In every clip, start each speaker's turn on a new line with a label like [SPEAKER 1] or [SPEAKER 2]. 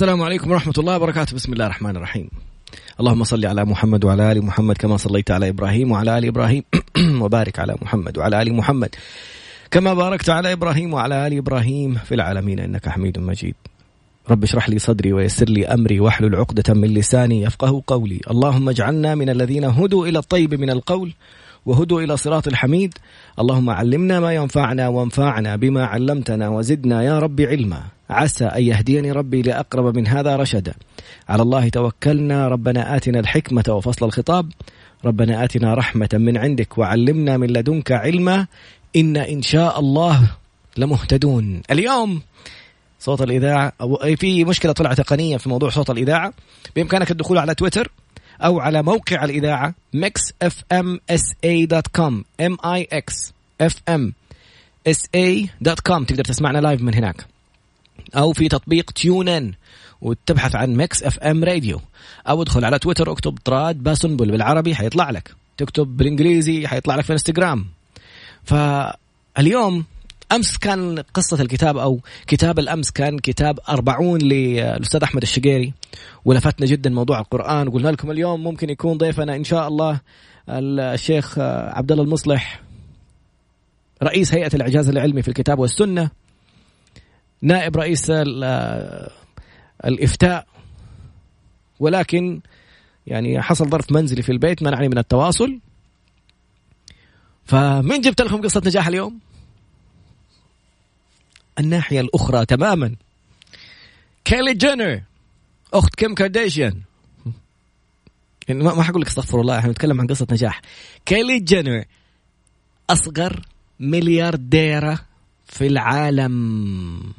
[SPEAKER 1] السلام عليكم ورحمة الله وبركاته. بسم الله الرحمن الرحيم. اللهم صل على محمد وعلى آل محمد كما صليت على إبراهيم وعلى آل إبراهيم. وبارك على محمد وعلى آل محمد كما باركت على إبراهيم وعلى آل إبراهيم في العالمين. إنك حميد مجيد. رب اشرح لي صدري ويسر لي أمري واحلل عقدة من لساني يفقه قولي. اللهم اجعلنا من الذين هدوا إلى الطيب من القول وهدوا إلى صراط الحميد. اللهم علمنا ما ينفعنا وانفعنا بما علمتنا وزدنا يا رب علما. عسى أن يهديني ربي لأقرب من هذا رشدا. على الله توكلنا. ربنا آتنا الحكمة وفصل الخطاب. ربنا آتنا رحمة من عندك وعلمنا من لدنك علما. إنا إن شاء الله لمهتدون. اليوم صوت الإذاعة أو في مشكلة طلعت تقنية في موضوع صوت الإذاعة. بإمكانك الدخول على تويتر أو على موقع الإذاعة mix FM SA dot com تقدر تسمعنا live من هناك. أو في تطبيق TuneIn وتبحث عن Mix FM Radio. أو ادخل على تويتر اكتب طراد باسنبل بالعربي حيطلع لك. تكتب بالإنجليزي حيطلع لك في انستغرام فاليوم أمس كان قصة الكتاب أو كتاب الأمس كان كتاب أربعون للأستاذ أحمد الشقيري. ولفتنا جدا موضوع القرآن وقلنا لكم اليوم ممكن يكون ضيفنا إن شاء الله الشيخ عبد الله المصلح رئيس هيئة الإعجاز العلمي في الكتاب والسنة. نائب رئيس الإفتاء. ولكن يعني حصل ظرف منزلي في البيت منعني من التواصل. فمن جبت لكم قصة نجاح اليوم؟ الناحية الأخرى تماما. كايلي جينر أخت كيم كارديشيان يعني ما حقول لك استغفر الله إحنا نتكلم عن قصة نجاح. كيلي جينر أصغر مليارديرة في العالم.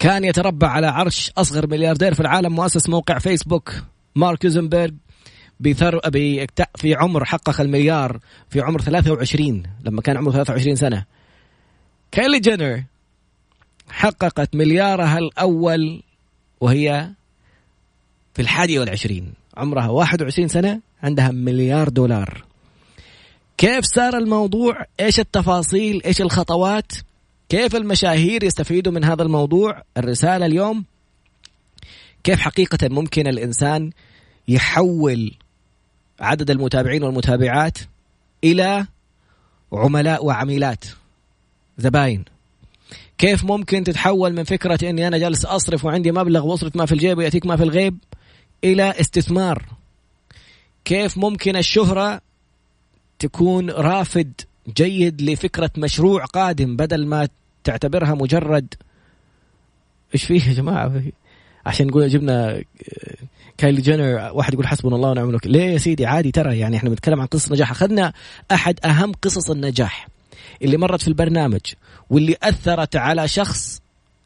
[SPEAKER 1] كان يتربع على عرش أصغر ملياردير في العالم مؤسس موقع فيسبوك مارك زوزنبرغ بثر في عمر حقق المليار في عمر 23 لما كان عمره 23 سنة. كايلي جينر حققت مليارها الأول وهي في الحادية والعشرين. عمرها 21 سنة عندها مليار دولار. كيف صار الموضوع؟ إيش التفاصيل؟ إيش الخطوات؟ كيف المشاهير يستفيدوا من هذا الموضوع؟ الرسالة اليوم كيف حقيقة ممكن الإنسان يحول عدد المتابعين والمتابعات إلى عملاء وعميلات؟ زباين. كيف ممكن تتحول من فكرة أني أنا جالس أصرف وعندي مبلغ وأصرف ما في الجيب ويأتيك ما في الغيب إلى استثمار؟ كيف ممكن الشهرة تكون رافد جيد لفكرة مشروع قادم بدل ما تعتبرها مجرد إيش فيه يا جماعة؟ عشان نقول جبنا كايلي جينر واحد يقول حسبنا الله ونعم الوكيل. ليه يا سيدي؟ عادي ترى يعني إحنا بنتكلم عن قصص نجاح. أخذنا أحد أهم قصص النجاح اللي مرت في البرنامج واللي أثرت على شخص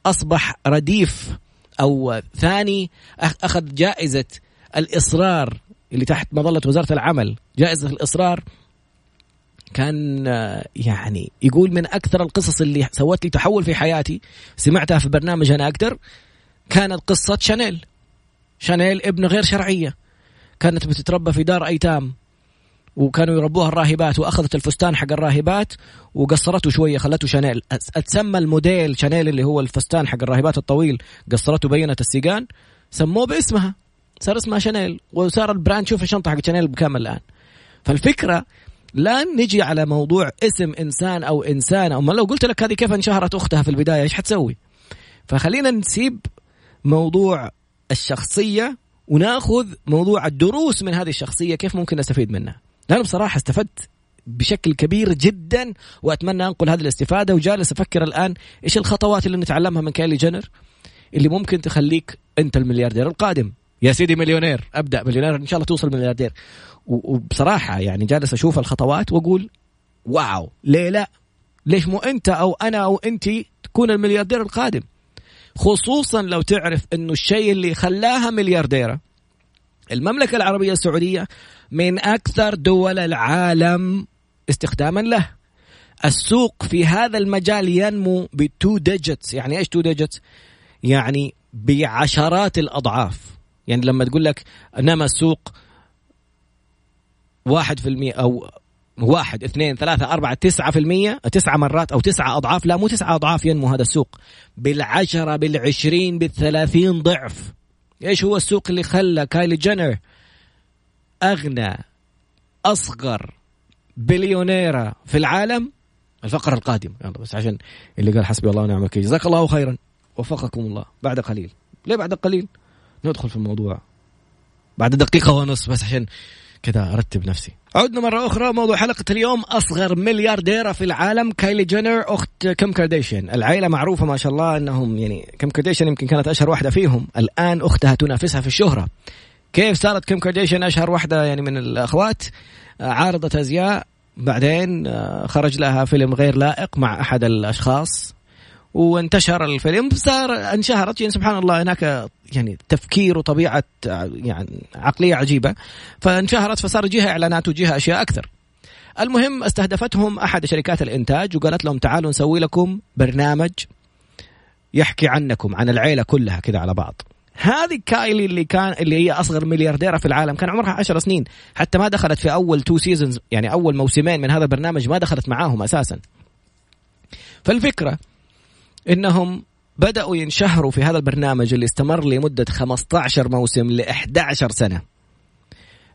[SPEAKER 1] أصبح رديف أو ثاني أخذ جائزة الإصرار اللي تحت مظلة وزارة العمل. جائزة الإصرار كان يعني يقول من أكثر القصص اللي سوت لي تحول في حياتي سمعتها في برنامج أنا أقدر كانت قصة شانيل. شانيل ابن غير شرعية. كانت بتتربى في دار أيتام. وكانوا يربوها الراهبات وأخذت الفستان حق الراهبات وقصرته شوية خلته شانيل. أتسمى الموديل شانيل اللي هو الفستان حق الراهبات الطويل. قصرته بينت السيقان سموه باسمها. صار اسمها شانيل. وصار ال brand شوف الشنطة حق شانيل بكامل الآن. فالفكرة لا نجي على موضوع اسم إنسان أو إنسانة. أما لو قلت لك هذه كيف انشهرت أختها في البداية إيش حتسوي؟ فخلينا نسيب موضوع الشخصية ونأخذ موضوع الدروس من هذه الشخصية كيف ممكن نستفيد منها؟ لأنه بصراحة استفدت بشكل كبير جدا وأتمنى أنقل هذه الاستفادة وجالس أفكر الآن إيش الخطوات اللي نتعلمها من كايلي جينر اللي ممكن تخليك أنت الملياردير القادم. يا سيدي مليونير أبدأ مليونير إن شاء الله توصل ملياردير. وبصراحة يعني جالس أشوف الخطوات وأقول wow ليه لا ليش مو أنت أو أنا أو أنت تكون الملياردير القادم؟ خصوصا لو تعرف إنه الشيء اللي خلاها مليارديرة المملكة العربية السعودية من أكثر دول العالم استخداما له. السوق في هذا المجال ينمو ب two digits يعني إيش two digits يعني بعشرات الأضعاف. يعني لما تقول لك نما السوق واحد في المية أو واحد اثنين ثلاثة أربعة تسعة في المية تسعة مرات أو تسعة أضعاف. لا مو تسعة أضعاف ينمو هذا السوق. بالعشرة بالعشرين بالثلاثين ضعف. إيش هو السوق اللي خلى كايلي جينر أغنى أصغر بليونيرة في العالم؟ الفقرة القادم. يلا بس عشان اللي قال حسبي الله ونعم الوكيل. جزاك الله خيرا. وفقكم الله. بعد قليل. ليه بعد قليل؟ ندخل في الموضوع. بعد دقيقة ونص بس عشان كذا أرتب نفسي. عدنا مرة أخرى موضوع حلقة اليوم أصغر مليارديرة في العالم كايلي جينر أخت كيم كارديشيان العائلة معروفة ما شاء الله أنهم يعني كيم كارديشيان يمكن كانت أشهر واحدة فيهم. الآن أختها تنافسها في الشهرة. كيف صارت كيم كارديشيان أشهر واحدة يعني من الأخوات؟ عارضة أزياء بعدين آه، خرج لها فيلم غير لائق مع أحد الأشخاص. وانتشر الفيلم صار انشهرت يعني سبحان الله هناك يعني تفكير وطبيعة يعني عقلية عجيبة فانشهرت فصار يجيها إعلانات ويجيها أشياء أكثر. المهم استهدفتهم أحد شركات الإنتاج وقالت لهم تعالوا نسوي لكم برنامج يحكي عنكم عن العيلة كلها كذا على بعض. هذه كايلي اللي كان اللي هي أصغر مليارديرة في العالم كان عمرها عشر سنين حتى ما دخلت في أول two seasons يعني أول موسمين من هذا البرنامج ما دخلت معاهم أساسا. فالفكرة إنهم بدأوا ينشهروا في هذا البرنامج اللي استمر لمدة 15 موسم ل 11 سنة.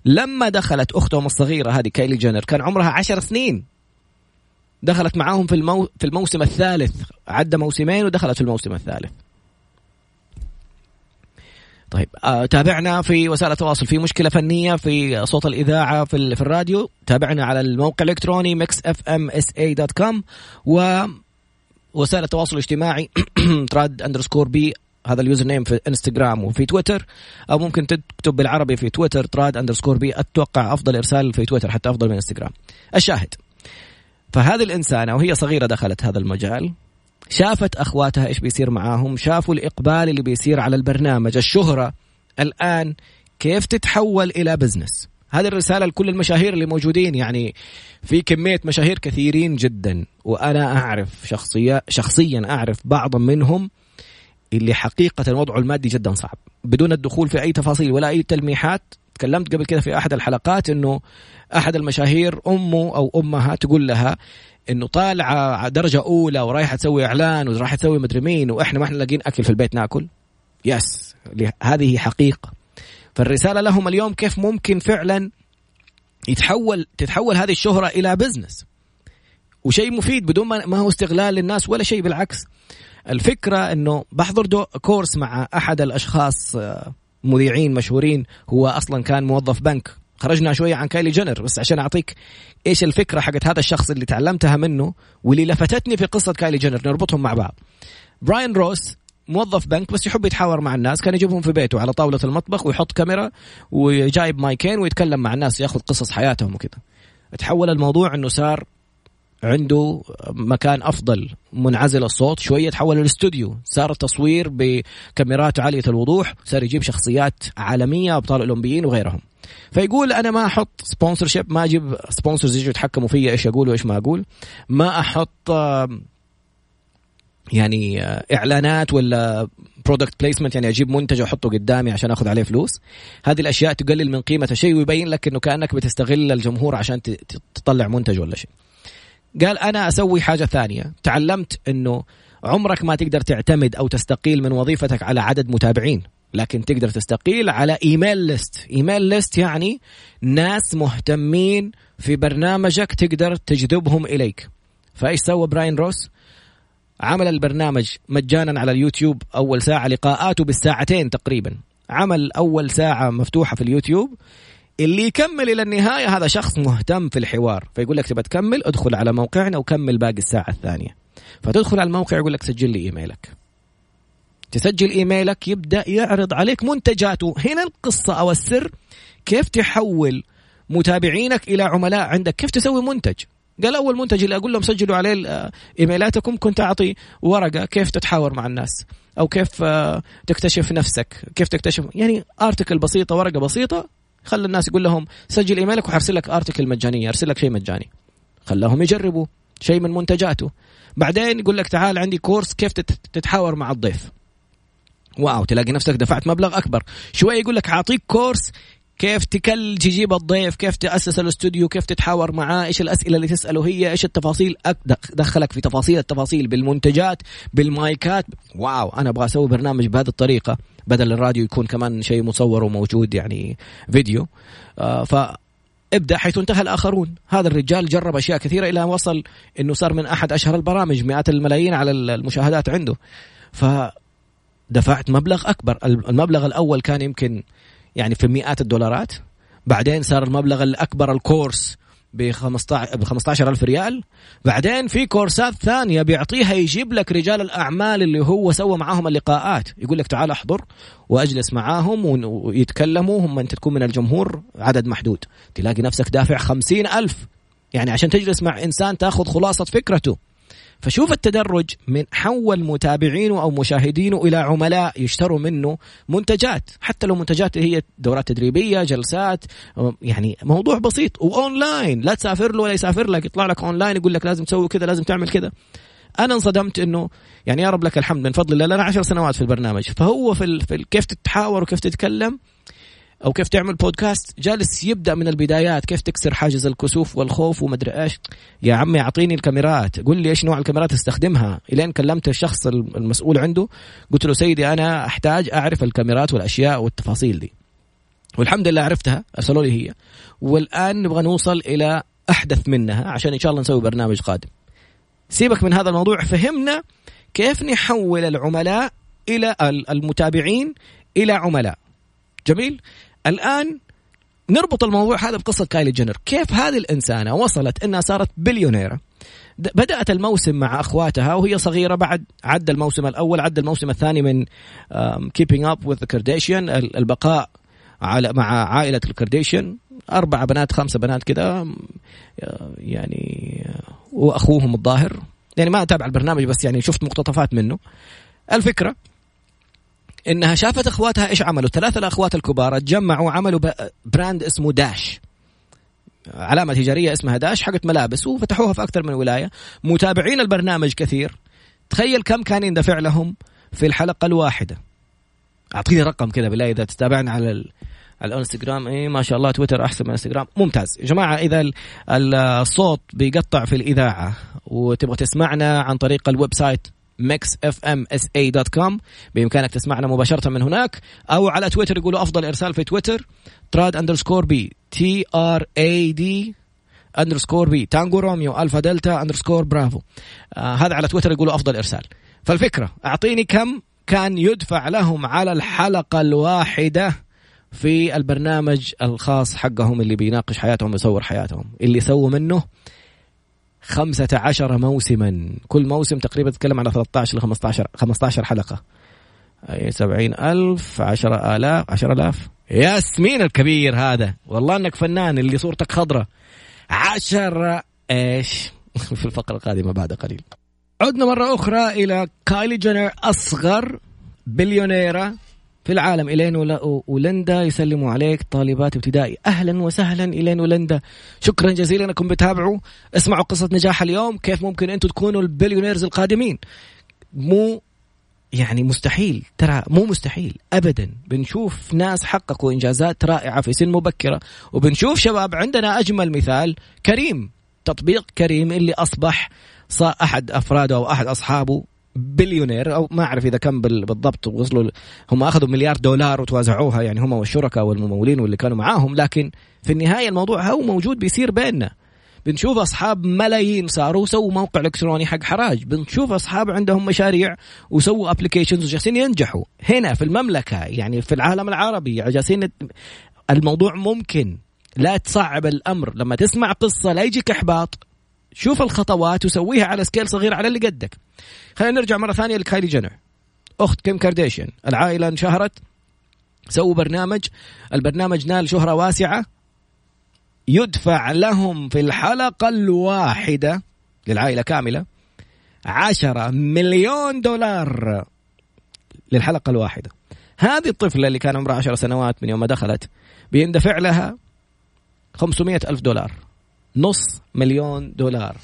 [SPEAKER 1] لما دخلت أختهم الصغيرة هذه كايلي جينر كان عمرها 10 سنين. دخلت معاهم في المو... في الموسم الثالث. عدى موسمين ودخلت في الموسم الثالث. طيب آه تابعنا في وسائل التواصل. في مشكلة فنية في صوت الإذاعة في, في الراديو. تابعنا على الموقع الإلكتروني com و وسائل التواصل الاجتماعي طراد underscore B هذا ال username في إنستغرام وفي تويتر أو ممكن تكتب بالعربي في تويتر طراد underscore B أتوقع أفضل إرسال في تويتر حتى أفضل من إنستغرام. الشاهد. فهذه الإنسانة وهي صغيرة دخلت هذا المجال شافت أخواتها إيش بيصير معاهم شافوا الإقبال اللي بيصير على البرنامج الشهرة الآن كيف تتحول إلى بزنس هذه الرسالة لكل المشاهير اللي موجودين يعني في كمية مشاهير كثيرين جدا وأنا أعرف شخصيا شخصيا أعرف بعض منهم اللي حقيقة وضعه المادي جدا صعب بدون الدخول في أي تفاصيل ولا أي تلميحات. تكلمت قبل كده في أحد الحلقات أنه أحد المشاهير أمه أو أمها تقول لها إنه طالعة درجة أولى ورايحة تسوي إعلان ورايحة تسوي مدري مين وإحنا ما إحنا لاقين أكل في البيت ناكل. yes هذه حقيقة. فالرسالة لهم اليوم كيف ممكن فعلا يتحول تتحول هذه الشهرة إلى business وشيء مفيد بدون ما هو استغلال للناس ولا شيء بالعكس. الفكرة أنه بحضر course مع أحد الأشخاص آه، مذيعين مشهورين. هو أصلا كان موظف بنك. خرجنا شوية عن كايلي جينر بس عشان أعطيك إيش الفكرة حقت هذا الشخص اللي تعلمتها منه واللي لفتتني في قصة كايلي جينر. نربطهم مع بعض. براين روس موظف بنك بس يحب يتحاور مع الناس كان يجيبهم في بيته على طاولة المطبخ ويحط كاميرا وجايب مايكين ويتكلم مع الناس ياخذ قصص حياتهم وكذا. تحول الموضوع إنه صار عنده مكان أفضل منعزل الصوت شوية تحول الاستوديو صار التصوير بكاميرات عالية الوضوح صار يجيب شخصيات عالمية أبطال أولمبيين وغيرهم. فيقول أنا ما أحط sponsorship ما أجيب sponsors يجوا يتحكموا فيا إيش أقول وإيش ما أقول. ما أحط يعني آه، إعلانات ولا product placement يعني أجيب منتج واحطه قدامي عشان أخذ عليه فلوس. هذه الأشياء تقلل من قيمة الشيء ويبين لك إنه كأنك بتستغل الجمهور عشان تطلع منتج ولا شيء. قال أنا أسوي حاجة ثانية. تعلمت إنه عمرك ما تقدر تعتمد أو تستقيل من وظيفتك على عدد متابعين لكن تقدر تستقيل على ايميل ليست ايميل ليست يعني ناس مهتمين في برنامجك تقدر تجذبهم إليك. فإيش سوى براين روس؟ عمل البرنامج مجانا على اليوتيوب أول ساعة لقاءاته بالساعتين تقريبا. عمل أول ساعة مفتوحة في اليوتيوب اللي يكمل إلى النهاية هذا شخص مهتم في الحوار. فيقول لك تبى تكمل ادخل على موقعنا وكمل باقي الساعة الثانية. فتدخل على الموقع يقول لك سجل لي إيميلك. تسجل إيميلك يبدأ يعرض عليك منتجاته. هنا القصة أو السر كيف تحول متابعينك إلى عملاء عندك؟ كيف تسوي منتج؟ قال أول منتج اللي أقول لهم سجلوا عليه آه، إيميلاتكم كنت أعطي ورقة كيف تتحاور مع الناس أو كيف آه، تكتشف نفسك كيف تكتشف يعني ارتكل بسيطة ورقة بسيطة خلى الناس يقول لهم سجل إيميلك وحرسل لك ارتكل مجانية ارسل لك شيء مجاني. خلاهم يجربوا شيء من منتجاته. بعدين يقول لك تعال عندي course كيف تتحاور مع الضيف. wow تلاقي نفسك دفعت مبلغ أكبر. شوية يقول لك أعطيك course كيف تكل تجيب الضيف كيف تأسس الاستوديو كيف تتحاور معاه إيش الأسئلة اللي تسأله هي إيش التفاصيل؟ دخلك في تفاصيل التفاصيل بالمنتجات بالمايكات. wow أنا أبغى أسوي برنامج بهذه الطريقة بدل الراديو يكون كمان شيء مصور وموجود يعني فيديو. آه ف ابدا حيث انتهى الآخرون. هذا الرجال جرب أشياء كثيرة إلى أن وصل إنه صار من أحد أشهر البرامج مئات الملايين على المشاهدات عنده. ف دفعت مبلغ أكبر. المبلغ الأول كان يمكن يعني في مئات الدولارات. بعدين صار المبلغ الأكبر الكورس ب 15 ب 15000 ريال. بعدين في كورسات ثانية بيعطيها يجيب لك رجال الأعمال اللي هو سوى معاهم اللقاءات. يقول لك تعال أحضر وأجلس معاهم ويتكلموا. هم أنت تكون من الجمهور عدد محدود. تلاقي نفسك دافع خمسين ألف. يعني عشان تجلس مع إنسان تاخذ خلاصة فكرته. فشوف التدرج من حول متابعينه أو مشاهدينه إلى عملاء يشتروا منه منتجات. حتى لو منتجات هي دورات تدريبية جلسات يعني موضوع بسيط وأونلاين. لا تسافر له ولا يسافر لك. يطلع لك أونلاين يقول لك لازم تسوي كذا لازم تعمل كذا. أنا انصدمت إنه يعني يا رب لك الحمد من فضل الله لنا عشر سنوات في البرنامج. فهو في, ال... في كيف تتحاور وكيف تتكلم أو كيف تعمل بودكاست جالس يبدأ من البدايات. كيف تكسر حاجز الكسوف والخوف ومدري إيش؟ يا عمي أعطيني الكاميرات. قول لي إيش نوع الكاميرات أستخدمها. إلين كلمت الشخص المسؤول عنده قلت له سيدي أنا أحتاج أعرف الكاميرات والأشياء والتفاصيل دي. والحمد لله عرفتها أرسلوا لي هي. والآن نبغى نوصل إلى أحدث منها عشان إن شاء الله نسوي برنامج قادم. سيبك من هذا الموضوع فهمنا كيف نحول العملاء إلى المتابعين إلى عملاء. جميل؟ الآن نربط الموضوع هذا بقصة كايلي جينر. كيف هذه الإنسانة وصلت إنها صارت بليونيرة؟ بدأت الموسم مع أخواتها وهي صغيرة بعد عدى الموسم الأول عدى الموسم الثاني من Keeping Up with Kardashian البقاء على مع عائلة الكارديشيان أربع بنات خمسة بنات كذا يعني وأخوهم الظاهر. يعني ما أتابع البرنامج بس يعني شفت مقتطفات منه. الفكرة إنها شافت أخواتها إيش عملوا. ثلاثة الأخوات الكبار تجمعوا عملوا brand اسمه Dash. علامة تجارية اسمها Dash حقت ملابس وفتحوها في أكثر من ولاية. متابعين البرنامج كثير. تخيل كم كان يندفع لهم في الحلقة الواحدة. أعطيني رقم كذا بالله إذا تتابعنا على ال... على الإنستغرام. اي ما شاء الله تويتر أحسن من الانستغرام ممتاز. يا جماعة إذا الصوت بيقطع في الإذاعة وتبغى تسمعنا عن طريق ال website Mix FM SA dot com بإمكانك تسمعنا مباشرة من هناك. أو على تويتر يقولوا أفضل إرسال في تويتر. Trad underscore B T R A D underscore B Tango Romeo. Alpha Delta underscore Bravo. آه هذا على تويتر يقولوا أفضل إرسال. فالفكرة أعطيني كم كان يدفع لهم على الحلقة الواحدة في البرنامج الخاص حقهم اللي بيناقش حياتهم ويصور حياتهم. اللي سووا منه خمسة عشر موسما. كل موسم تقريبا تتكلم على 13 ل 15 15 حلقة. أي سبعين ألف عشرة آلاف عشرة آلاف. ياسمين الكبير هذا. والله أنك فنان اللي صورتك خضرة. عشرة إيش؟ في الفقرة القادمة بعد قليل. عدنا مرة أخرى إلى كايلي جينر أصغر بليونيرة. في العالم إلين ولندا يسلموا عليك طالبات ابتدائي. أهلا وسهلا إلين ولندا. شكرا جزيلا أنكم بتابعوا. اسمعوا قصة نجاح اليوم. كيف ممكن أنتم تكونوا ال billionaires القادمين؟ مو يعني مستحيل. ترى مو مستحيل. ابدا. بنشوف ناس حققوا إنجازات رائعة في سن مبكرة. وبنشوف شباب عندنا أجمل مثال. كريم. تطبيق كريم اللي أصبح أحد أفراده أو أحد أصحابه. بليونير أو ما أعرف إذا كم بالضبط وصلوا هم أخذوا مليار دولار وتوزعوها يعني هم والشركاء والممولين واللي كانوا معاهم لكن في النهاية الموضوع هو موجود بيصير بيننا. بنشوف أصحاب ملايين صاروا سووا موقع إلكتروني حق حراج. بنشوف أصحاب عندهم مشاريع وسووا applications وجالسين ينجحوا. هنا في المملكة يعني في العالم العربي جالسين الموضوع ممكن لا تصعب الأمر. لما تسمع قصة لا يجيك إحباط. شوف الخطوات وسويها على scale صغير على اللي قدك. خلينا نرجع مرة ثانية لكايلي جينر. أخت كيم كارديشيان. العائلة انشهرت. سووا برنامج. البرنامج نال شهرة واسعة. يدفع لهم في الحلقة الواحدة للعائلة كاملة عشرة مليون دولار للحلقة الواحدة. هذه الطفلة اللي كان عمرها عشر سنوات من يوم ما دخلت بيندفع لها 500 ألف دولار. نص مليون دولار.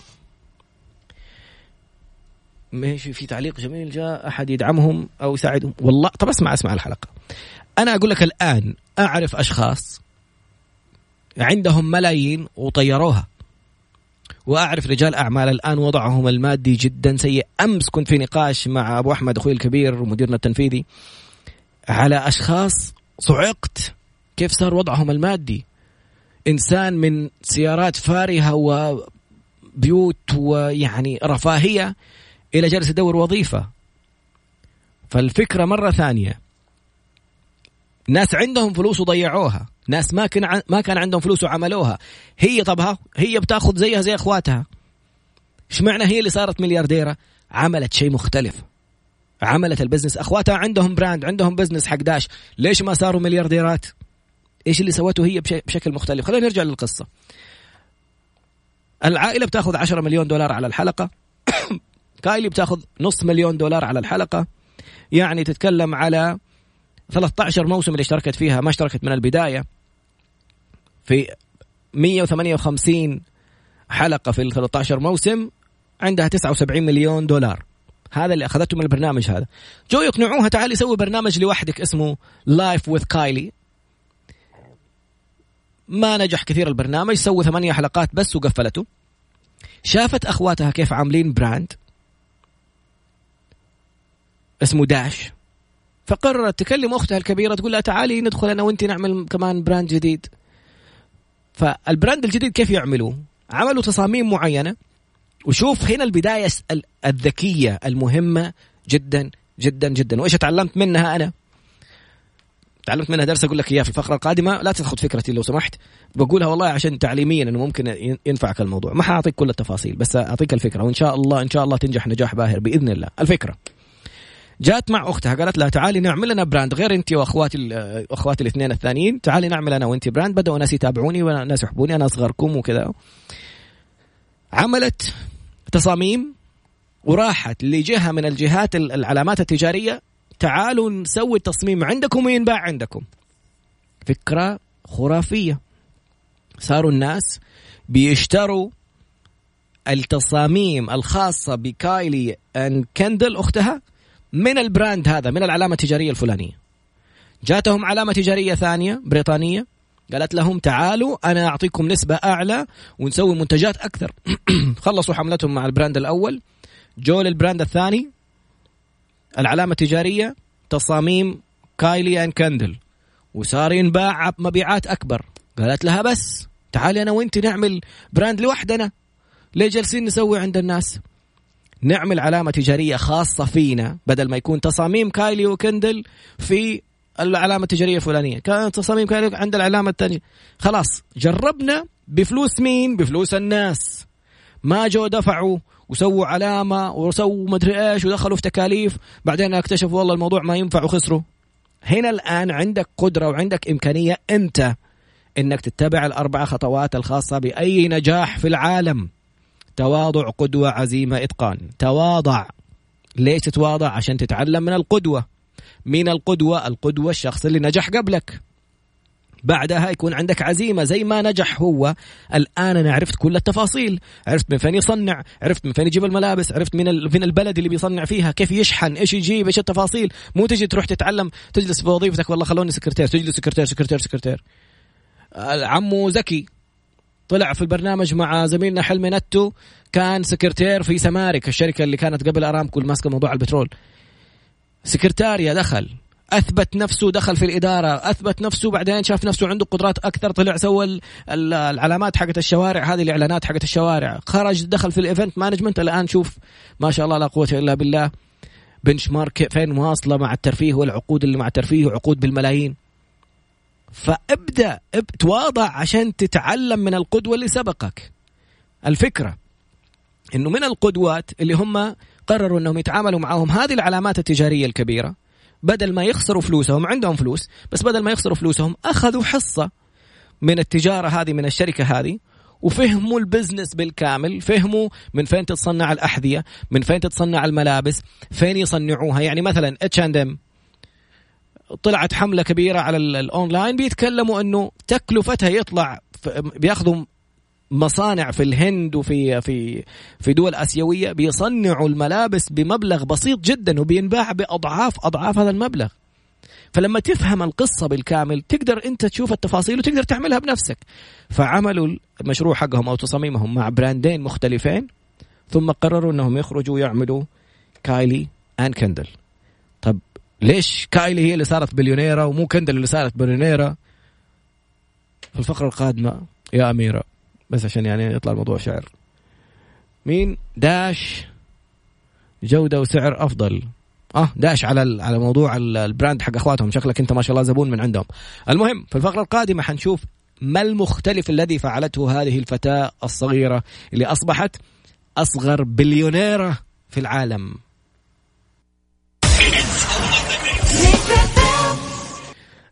[SPEAKER 1] ماشي في تعليق جميل جاء أحد يدعمهم أو يساعدهم. والله طب أسمع أسمع الحلقة. أنا أقول لك الآن أعرف أشخاص عندهم ملايين وطيروها. وأعرف رجال أعمال الآن وضعهم المادي جدا سيء. أمس كنت في نقاش مع أبو أحمد أخوي الكبير ومديرنا التنفيذي. على أشخاص صعقت كيف صار وضعهم المادي. إنسان من سيارات فارهة وبيوت ويعني رفاهية إلى جالس يدور وظيفة. فالفكرة مرة ثانية. ناس عندهم فلوس وضيعوها. ناس ما كان ما كان عندهم فلوس وعملوها. هي طبها هي بتاخذ زيها زي أخواتها. إيش معنى هي اللي صارت مليارديرة؟ عملت شيء مختلف. عملت ال business. أخواتها عندهم brand عندهم business حق Dash. ليش ما صاروا مليارديرات؟ إيش اللي سوته هي بشكل مختلف. خلينا نرجع للقصة. العائلة بتاخذ 10 مليون دولار على الحلقة. كايلي بتاخذ نص مليون دولار على الحلقة. يعني تتكلم على 13 موسم اللي اشتركت فيها ما اشتركت من البداية. في 158 حلقة في ال 13 موسم عندها 79 مليون دولار. هذا اللي أخذته من البرنامج هذا. جو يقنعوها تعالي سوي برنامج لوحدك اسمه Life with Kylie ما نجح كثير البرنامج سووا ثمانية حلقات بس وقفلته. شافت أخواتها كيف عاملين brand اسمه Dash. فقررت تكلم أختها الكبيرة تقول لها تعالي ندخل أنا وانت نعمل كمان brand جديد. فال brand الجديد كيف يعملوه؟ عملوا تصاميم معينة. وشوف هنا البداية الذكية المهمة جدا جدا جدا. وإيش تعلمت منها أنا؟ تعلمت منها درس أقول لك إياه في الفقرة القادمة. لا تاخذ فكرتي لو سمحت بقولها والله عشان تعليميا إنه ممكن ينفعك الموضوع. ما حأعطيك كل التفاصيل بس أعطيك الفكرة وإن شاء الله إن شاء الله تنجح نجاح باهر بإذن الله. الفكرة. جات مع أختها قالت لها تعالي نعمل لنا brand غير أنت وأخواتي أخواتي الاثنين الثانيين تعالي نعمل أنا وأنت brand. بدأوا ناس يتابعوني وناس يحبوني أنا اصغركم وكذا. عملت تصاميم وراحت لجهة من الجهات العلامات التجارية تعالوا نسوي التصميم عندكم وينباع عندكم. فكرة خرافية. صاروا الناس بيشتروا التصاميم الخاصة بكايلي and كندل أختها من ال brand هذا من العلامة التجارية الفلانية. جاتهم علامة تجارية ثانية بريطانية. قالت لهم تعالوا أنا أعطيكم نسبة أعلى ونسوي منتجات أكثر. خلصوا حملتهم مع ال brand الأول. جو لل brand الثاني العلامة التجارية تصاميم كايلي and كندل. وصار ينباع مبيعات أكبر. قالت لها بس تعالي أنا وأنت نعمل brand لوحدنا. ليه جالسين نسوي عند الناس؟ نعمل علامة تجارية خاصة فينا بدل ما يكون تصاميم كايلي وكندل في العلامة التجارية الفلانية. كانت تصاميم كايلي عند العلامة الثانية خلاص جربنا بفلوس مين؟ بفلوس الناس. ما جو دفعوا وسووا علامة وسووا مدري إيش ودخلوا في تكاليف. بعدين اكتشفوا والله الموضوع ما ينفع وخسروا. هنا الآن عندك قدرة وعندك إمكانية أنت أنك تتبع الأربع خطوات الخاصة بأي نجاح في العالم. تواضع قدوة عزيمة إتقان. تواضع. ليش تتواضع؟ عشان تتعلم من القدوة. من القدوة القدوة الشخص اللي نجح قبلك. بعدها يكون عندك عزيمة زي ما نجح هو. الآن أنا عرفت كل التفاصيل. عرفت من فين يصنع عرفت من فين يجيب الملابس عرفت من فين البلد اللي بيصنع فيها كيف يشحن إيش يجيب إيش التفاصيل. مو تجي تروح تتعلم تجلس في وظيفتك والله خلوني سكرتير تجلس سكرتير سكرتير سكرتير. عمو ذكي طلع في البرنامج مع زميلنا حلمي نتو كان سكرتير في سمارك الشركة اللي كانت قبل أرامكو ماسكة موضوع البترول. سكرتاريا دخل. أثبت نفسه دخل في الإدارة أثبت نفسه بعدين شاف نفسه عنده قدرات أكثر طلع سوى العلامات حقت الشوارع هذه الإعلانات حقت الشوارع. خرج دخل في ال event management الآن شوف ما شاء الله لا قوة إلا بالله. Benchmark فين واصله مع الترفيه والعقود اللي مع الترفيه وعقود بالملايين. فابدأ تواضع عشان تتعلم من القدوة اللي سبقك. الفكرة إنه من القدوات اللي هم قرروا إنهم يتعاملوا معهم هذه العلامات التجارية الكبيرة. بدل ما يخسروا فلوسهم عندهم فلوس بس بدل ما يخسروا فلوسهم أخذوا حصة من التجارة هذه من الشركة هذه وفهموا ال business بالكامل فهموا من فين تتصنع الأحذية من فين تتصنع الملابس فين يصنعوها. يعني مثلا اتش اند ام طلعت حملة كبيرة على الأونلاين بيتكلموا إنه تكلفتها يطلع بيأخذوا مصانع في الهند وفي في في دول آسيوية بيصنعوا الملابس بمبلغ بسيط جدا وبينباع باضعاف أضعاف هذا المبلغ. فلما تفهم القصة بالكامل تقدر أنت تشوف التفاصيل وتقدر تعملها بنفسك. فعملوا المشروع حقهم أو تصاميمهم مع براندين مختلفين ثم قرروا أنهم يخرجوا ويعملوا كايلي and كندل. طب ليش كايلي هي اللي صارت بليونيرة ومو كندل اللي صارت بليونيرة؟ في الفقرة القادمة يا أميرة بس عشان يعني يطلع الموضوع شعر. مين؟ Dash. جودة وسعر أفضل. آه Dash على على موضوع ال brand حق أخواتهم. شكلك أنت ما شاء الله زبون من عندهم. المهم في الفقرة القادمة حنشوف ما المختلف الذي فعلته هذه الفتاة الصغيرة اللي أصبحت أصغر بليونيرة في العالم.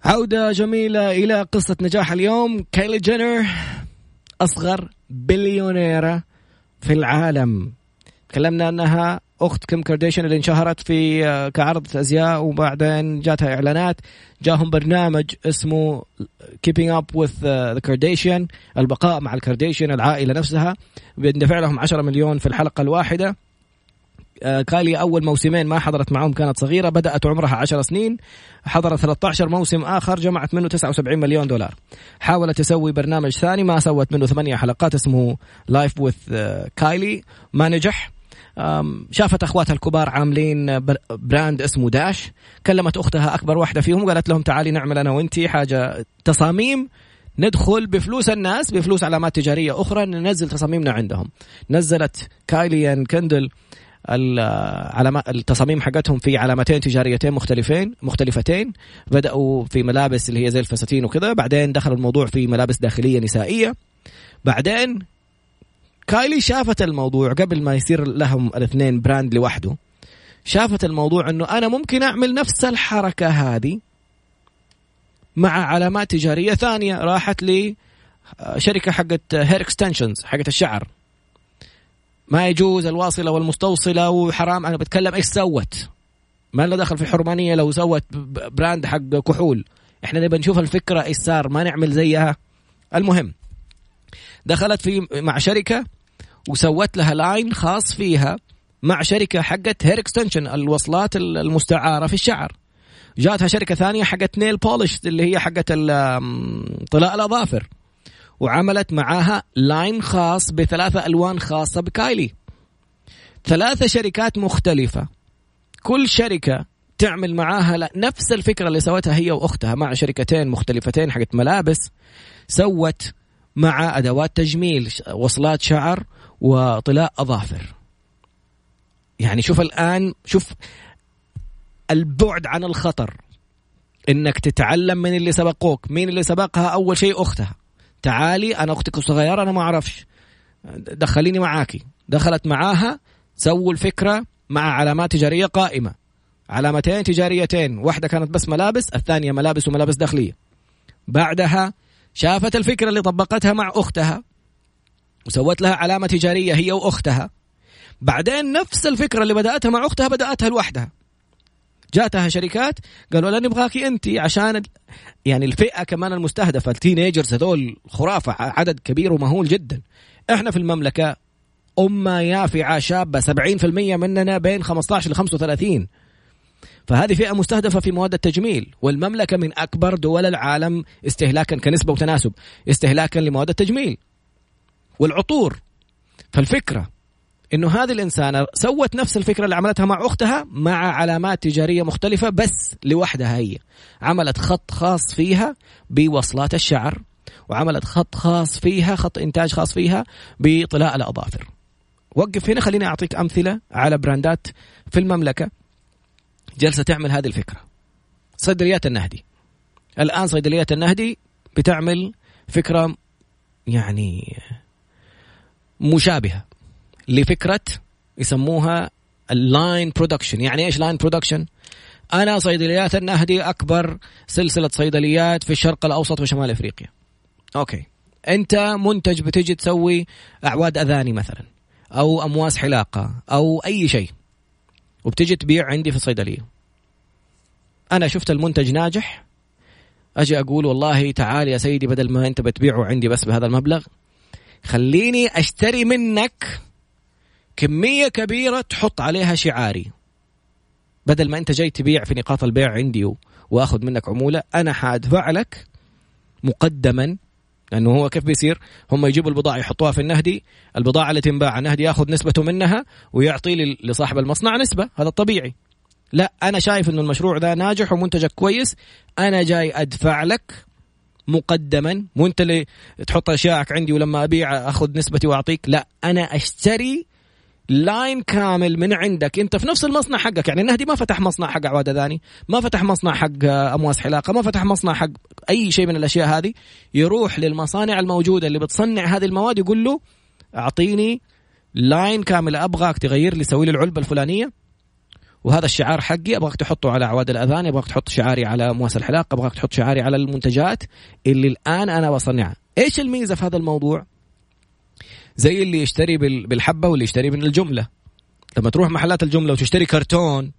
[SPEAKER 1] عودة جميلة إلى قصة نجاح اليوم. كايلي جينر. أصغر بليونيرة في العالم. تكلمنا أنها أخت كيم كارديشن اللي انشهرت في آه، كعرض أزياء وبعدين جاتها إعلانات. جاهم برنامج اسمه Keeping Up with the Kardashians البقاء مع الكارديشن العائلة نفسها. بيندفع لهم 10 مليون في الحلقة الواحدة. آه، كايلي أول موسمين ما حضرت معهم كانت صغيرة بدأت عمرها 10 سنين حضرت 13 موسم آخر جمعت منه 79 مليون دولار. حاولت تسوي برنامج ثاني ما سوت منه ثمانية حلقات اسمه Life with Kylie ما نجح. شافت أخواتها الكبار عاملين brand اسمه Dash كلمت أختها أكبر واحدة فيهم وقالت لهم تعالي نعمل أنا وأنتي حاجة تصاميم. ندخل بفلوس الناس بفلوس علامات تجارية أخرى ننزل تصاميمنا عندهم. نزلت كايلي كندل العلامات التصاميم حقتهم في علامتين تجاريتين مختلفين مختلفتين. بدأوا في ملابس اللي هي زي الفساتين وكذا. بعدين دخلوا الموضوع في ملابس داخلية نسائية. بعدين كايلي شافت الموضوع قبل ما يصير لهم الاثنين brand لوحده. شافت الموضوع إنه أنا ممكن أعمل نفس الحركة هذه مع علامات تجارية ثانية راحت لشركة حقت hair extensions حقت الشعر. ما يجوز الواصلة والمستوصلة وحرام. أنا بتكلم إيش سوت؟ ما له دخل في حرمانية لو سوت brand حق كحول. إحنا نبي نشوف الفكرة إيش صار ما نعمل زيها. المهم دخلت في مع شركة وسوت لها line خاص فيها مع شركة حقت hair extension الوصلات المستعارة في الشعر. جاتها شركة ثانية حقت nail polish اللي هي حقت طلاء الأظافر. وعملت معاها line خاص بثلاثة ألوان خاصة بكايلي. ثلاثة شركات مختلفة. كل شركة تعمل معاها نفس الفكرة اللي سوتها هي وأختها مع شركتين مختلفتين حقت ملابس سوت مع أدوات تجميل وصلات شعر وطلاء أظافر. يعني شوف الآن شوف البعد عن الخطر. إنك تتعلم من اللي سبقوك مين اللي سبقها أول شيء أختها. تعالي أنا أختك الصغيرة أنا ما أعرفش. دخليني معاكي. دخلت معاها سووا الفكرة مع علامات تجارية قائمة. علامتين تجاريتين واحدة كانت بس ملابس الثانية ملابس وملابس داخلية. بعدها شافت الفكرة اللي طبقتها مع أختها وسوت لها علامة تجارية هي وأختها. بعدين نفس الفكرة اللي بدأتها مع أختها بدأتها لوحدها. جاتها شركات قالوا لا نبغاكي أنت عشان يعني الفئة كمان المستهدفة التينيجرز هذول خرافة عدد كبير ومهول جدا. إحنا في المملكة أمة يافعة شابة 70% مننا بين 15 ل 35 فهذه فئة مستهدفة في مواد التجميل والمملكة من أكبر دول العالم استهلاكا كنسبة وتناسب استهلاكا لمواد التجميل والعطور. فالفكرة إنه هذه الإنسانة سوت نفس الفكرة اللي عملتها مع أختها مع علامات تجارية مختلفة بس لوحدها هي. عملت خط خاص فيها بوصلات الشعر وعملت خط خاص فيها خط إنتاج خاص فيها بطلاء الأظافر. وقف هنا خليني أعطيك أمثلة على براندات في المملكة جالسة تعمل هذه الفكرة. صيدليات النهدي. الآن صيدليات النهدي بتعمل فكرة يعني مشابهة. لفكرة يسموها ال line production يعني إيش line production أنا صيدليات النهدي أكبر سلسلة صيدليات في الشرق الأوسط وشمال إفريقيا. أوكي. أنت منتج بتجي تسوي أعواد أذاني مثلا أو أمواس حلاقة أو أي شيء وبتجي تبيع عندي في الصيدلية. أنا شفت المنتج ناجح. أجي أقول والله تعال يا سيدي بدل ما أنت بتبيعه عندي بس بهذا المبلغ خليني أشتري منك كمية كبيرة تحط عليها شعاري بدل ما انت جاي تبيع في نقاط البيع عندي وآخذ منك عمولة أنا حأدفع لك مقدما لأنه هو كيف بيصير؟ هم يجيبوا البضاعة يحطوها في النهدي، البضاعة اللي تنباع النهدي ياخذ نسبته منها ويعطي لصاحب المصنع نسبة، هذا الطبيعي. لا أنا شايف إنه المشروع ذا ناجح ومنتجك كويس، أنا جاي أدفع لك مقدما، مو انت اللي تحط اشيائك عندي ولما أبيع أخذ نسبتي وأعطيك، لا أنا أشتري line كامل من عندك. انت في نفس المصنع حقك. يعني النهدي ما فتح مصنع حق عوادة ثاني. ما فتح مصنع حق أمواس حلاقة. ما فتح مصنع حق أي شيء من الأشياء هذه. يروح للمصانع الموجودة اللي بتصنع هذه المواد يقول له أعطيني line كامل. أبغاك تغير لي سوي لي العلبة الفلانية. وهذا الشعار حقي. أبغاك تحطه على عواد الأذان. أبغاك تحط شعاري على أمواس الحلاقة. أبغاك تحط شعاري على المنتجات اللي الآن أنا بصنعها. إيش الميزة في هذا الموضوع؟ زي اللي يشتري بالحبة واللي يشتري من الجملة. لما تروح محلات الجملة وتشتري كرتون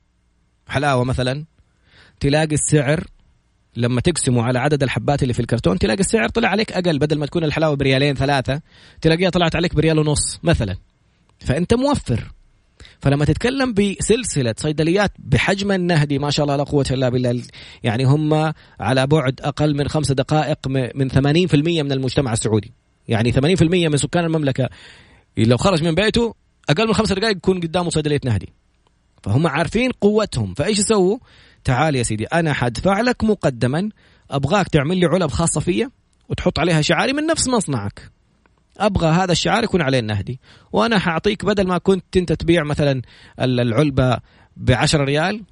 [SPEAKER 1] حلاوة مثلا تلاقي السعر لما تقسمه على عدد الحبات اللي في الكرتون تلاقي السعر طلع عليك أقل بدل ما تكون الحلاوة بريالين ثلاثة تلاقيها طلعت عليك بريال ونص مثلا. فأنت موفر. فلما تتكلم بسلسلة صيدليات بحجم النهدي ما شاء الله لا قوة إلا بالله يعني هم على بعد أقل من خمس دقائق من 80% من المجتمع السعودي. يعني 80% من سكان المملكة لو خرج من بيته أقل من خمس دقائق يكون قدامه صيدليه نهدي. فهم عارفين قوتهم. فإيش يسووا؟ تعال يا سيدي أنا حدفع لك مقدما. أبغاك تعمل لي علب خاصة فيا وتحط عليها شعاري من نفس مصنعك. أبغى هذا الشعار يكون عليه النهدي. وأنا حأعطيك بدل ما كنت أنت تبيع مثلا العلبة ب 10 ريال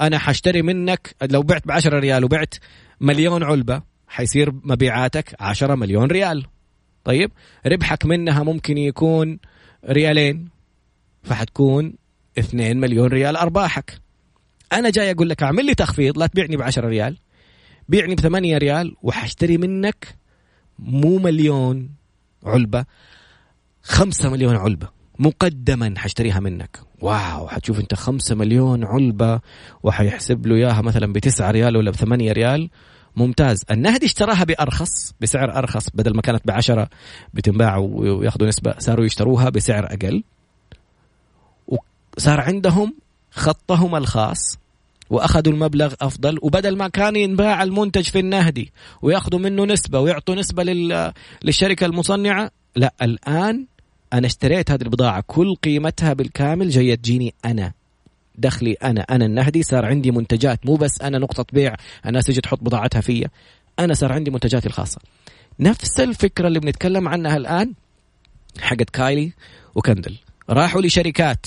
[SPEAKER 1] أنا حأشتري منك لو بعت ب 10 ريال وبعت مليون علبة حيصير مبيعاتك 10 مليون ريال. طيب ربحك منها ممكن يكون ريالين فحتكون 2 مليون ريال أرباحك. أنا جاي أقول لك أعمل لي تخفيض لا تبيعني ب 10 ريال بيعني ب 8 ريال وحاشتري منك مو مليون علبة 5 مليون علبة مقدما حاشتريها منك. واو حتشوف أنت 5 مليون علبة وحيحسب له إياها مثلا ب 9 ريال ولا ب 8 ريال ممتاز. النهدي اشتراها بأرخص بسعر أرخص بدل ما كانت بعشرة بتنباع وياخذوا نسبة صاروا يشتروها بسعر أقل. وصار عندهم خطهم الخاص وأخذوا المبلغ أفضل وبدل ما كان ينباع المنتج في النهدي وياخذوا منه نسبة ويعطوا نسبة للشركة المصنعة لا الآن أنا اشتريت هذه البضاعة كل قيمتها بالكامل جاية تجيني أنا. دخلي أنا أنا النهدي صار عندي منتجات مو بس أنا نقطة بيع الناس تجي تحط بضاعتها فيا. أنا صار عندي منتجاتي الخاصة. نفس الفكرة اللي بنتكلم عنها الآن حقت كايلي وكيندل. راحوا لشركات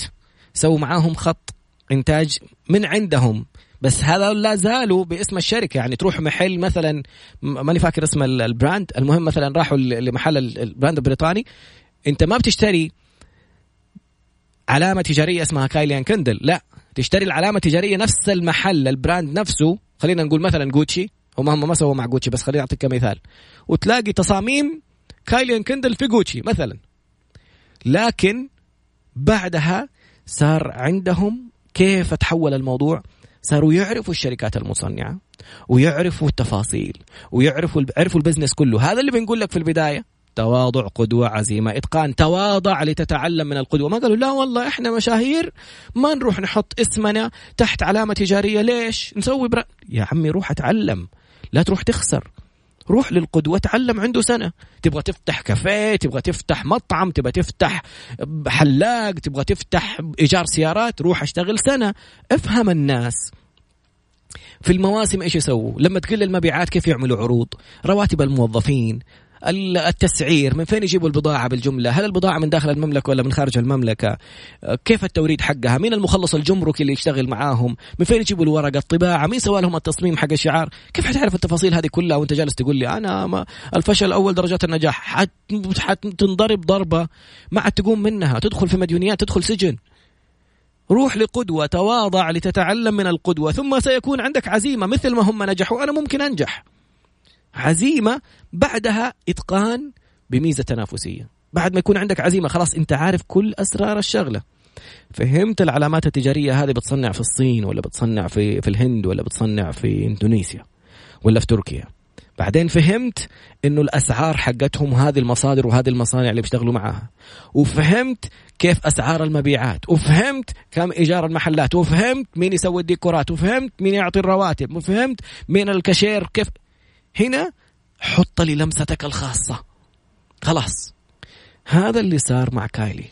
[SPEAKER 1] سووا معاهم خط إنتاج من عندهم. بس هذا لا زالوا باسم الشركة. يعني تروح محل مثلا ماني فاكر اسم ال brand. المهم مثلا راحوا لمحل ال brand البريطاني. أنت ما بتشتري علامة تجارية اسمها كايلي اند كندل. لا. تشتري العلامة التجارية نفس المحل ال brand نفسه. خلينا نقول مثلا جوتشي هم هم ما سووا مع جوتشي بس خليني أعطيك كمثال. وتلاقي تصاميم كايلي اند كندل في جوتشي مثلا. لكن بعدها صار عندهم كيف تحول الموضوع؟ صاروا يعرفوا الشركات المصنعة ويعرفوا التفاصيل ويعرفوا عرفوا البزنس كله. هذا اللي بنقول لك في البداية. تواضع قدوة عزيمة. إتقان تواضع لتتعلم من القدوة. ما قالوا لا والله إحنا مشاهير ما نروح نحط اسمنا تحت علامة تجارية. ليش؟ نسوي برا يا عمي روح أتعلم. لا تروح تخسر. روح للقدوة. تعلم عنده سنة. تبغى تفتح كافيه تبغى تفتح مطعم تبغى تفتح حلاق تبغى تفتح إيجار سيارات روح أشتغل سنة. أفهم الناس. في المواسم إيش يسووا؟ لما تقل المبيعات كيف يعملوا عروض؟ رواتب الموظفين، التسعير من فين يجيبوا البضاعة بالجملة؟ هل البضاعة من داخل المملكة ولا من خارج المملكة؟ كيف التوريد حقها؟ مين المخلص الجمركي اللي يشتغل معاهم؟ من فين يجيبوا الورقة؟ الطباعة؟ مين سوى لهم التصميم حق الشعار؟ كيف حتعرف التفاصيل هذه كلها وانت جالس تقول لي أنا ما الفشل أول درجات النجاح. حتنضرب ضربة ما عاد تقوم منها. تدخل في مديونيات تدخل سجن. روح لقدوة تواضع لتتعلم من القدوة ثم سيكون عندك عزيمة مثل ما هم نجحوا. أنا ممكن أنجح. عزيمة بعدها إتقان بميزة تنافسية. بعد ما يكون عندك عزيمة خلاص أنت عارف كل أسرار الشغلة. فهمت العلامات التجارية هذه بتصنع في الصين ولا بتصنع في في الهند ولا بتصنع في إندونيسيا ولا في تركيا. بعدين فهمت إنه الأسعار حقتهم هذه المصادر وهذه المصانع اللي بيشتغلوا معاها. وفهمت كيف أسعار المبيعات. وفهمت كم إيجار المحلات. وفهمت مين يسوي الديكورات. وفهمت مين يعطي الرواتب. وفهمت مين الكاشير. كيف هنا حط لي لمستك الخاصة. خلاص. هذا اللي صار مع كايلي.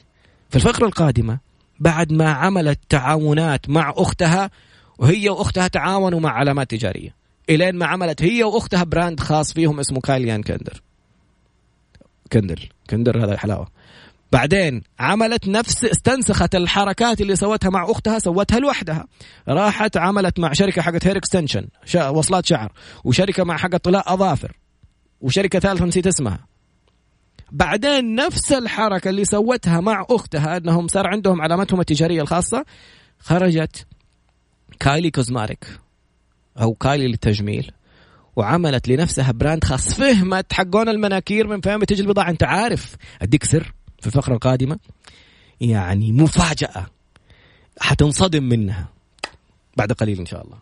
[SPEAKER 1] في الفقرة القادمة بعد ما عملت تعاونات مع أختها وهي وأختها تعاونوا مع علامات تجارية. إلين ما عملت هي وأختها brand خاص فيهم اسمه كايلي اند كندل كندل. كندل هذا الحلاوة. بعدين عملت نفس استنسخت الحركات اللي سوتها مع أختها سوتها لوحدها. راحت عملت مع شركة حقت hair extension وصلات شعر وشركة مع حقت طلاء أظافر وشركة ثالثة نسيت اسمها. بعدين نفس الحركة اللي سوتها مع أختها إنهم صار عندهم علامتهم التجارية الخاصة خرجت كايلي كوزمتيك أو كايلي للتجميل وعملت لنفسها براند خاص. فهمت حقون المناكير من فين بتجي البضاعة؟ أنت عارف. أديك سر. في الفقرة القادمة يعني مفاجأة حتنصدم منها بعد قليل إن شاء الله.